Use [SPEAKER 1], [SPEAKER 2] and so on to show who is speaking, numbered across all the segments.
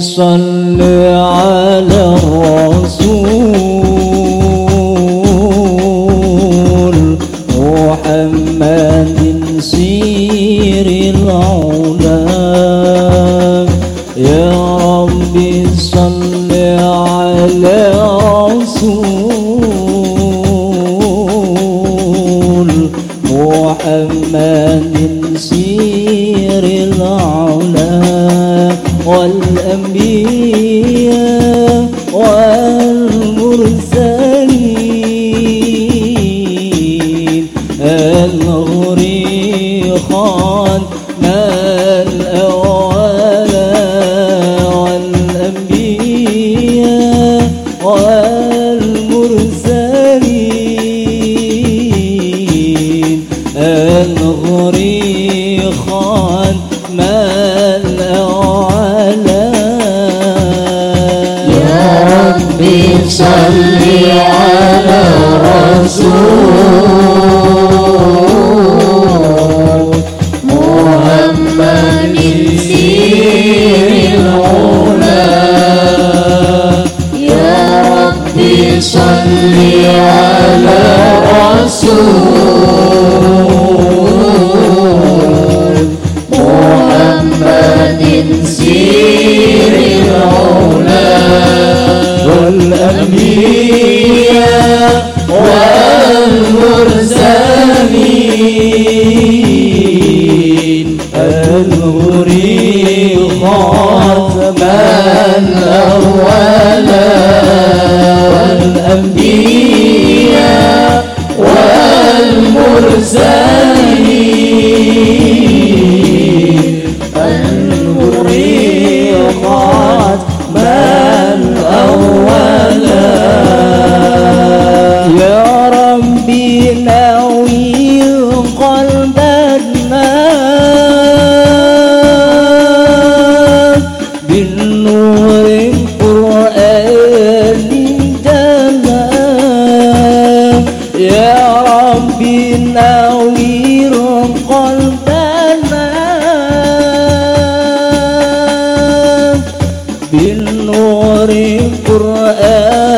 [SPEAKER 1] صل على الرسول. بالنور القرآني دما يا ربي نوير قلبنا بالنور القرآني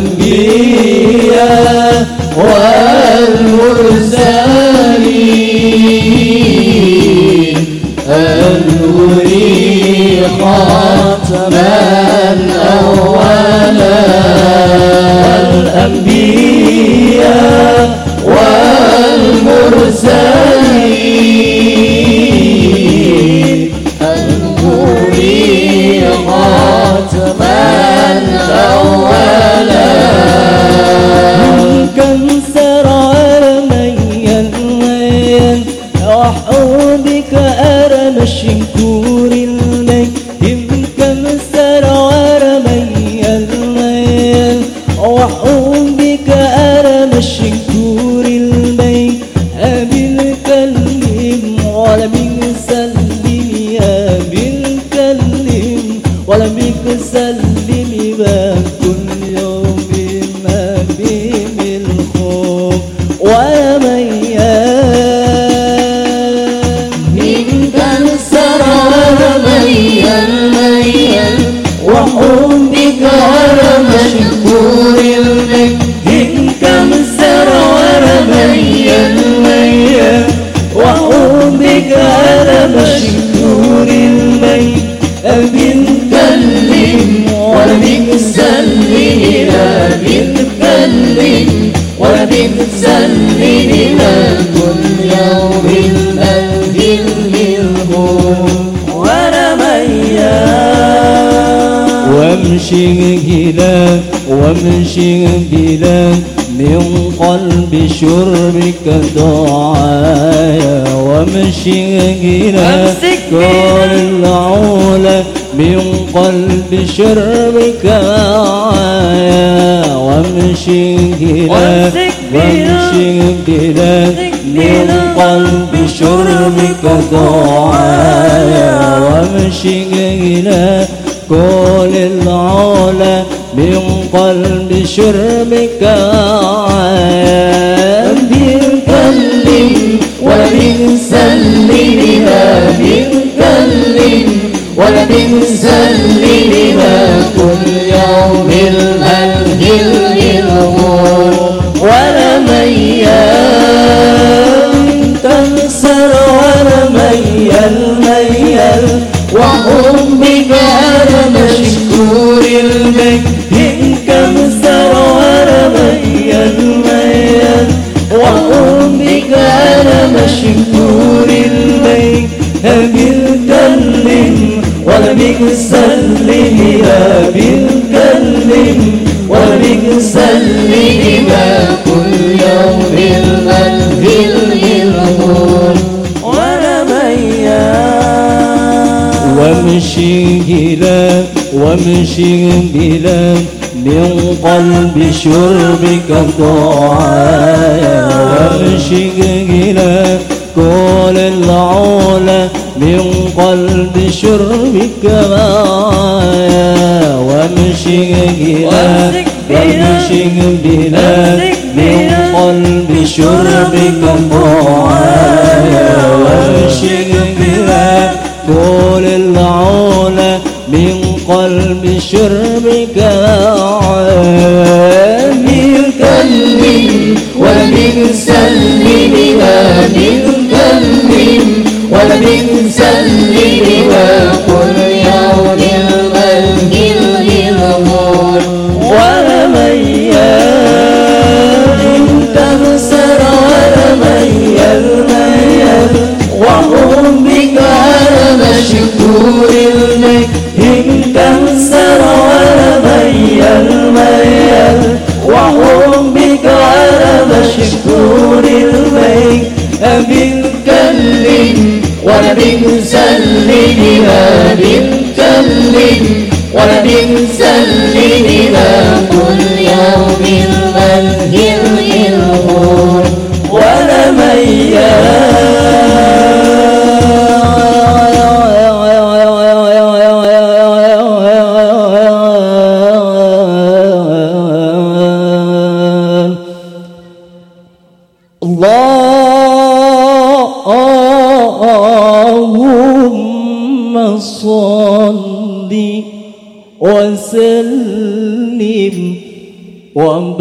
[SPEAKER 1] الأنبياء والمرسلين أن أريح خاتم الأولى الأنبياء والمرسلين ஊரில் حبك على
[SPEAKER 2] مشجور البيت بنتكلم وبنتسلم لا بنتكلم وبنتسلم لا كل يوم أنزل منه وأنا ميال
[SPEAKER 3] وامشي جلا وامشي بلا من قلب شربك دعايا. وامشي إلى كل العلا من قلب شربك دعايا وامشي إلى وامشي بلا من قلب شربك دعايا وامشي إلى كل العلا من قلب شربك عام
[SPEAKER 1] بالكلم ولا سلمها بالكلم ولا سلمها كل
[SPEAKER 3] وامشي إلى وامشي بلا من قلب شربك دعايا وامشي إلى كل العلا من قلب شربك معايا وامشي إلى وامشي بلا من قلب شربك دعايا قلب شربك عام
[SPEAKER 1] بالكلم ومن ومن يوم المنهل الغور ولا ميال تنسر ولا ميال ميال وهم تنسر ولا ميال ميال وهم بك على مشكور المك بالكلم ولا بنسلمها بالكلم ولا بنسلمها كل يوم.
[SPEAKER 3] وبارك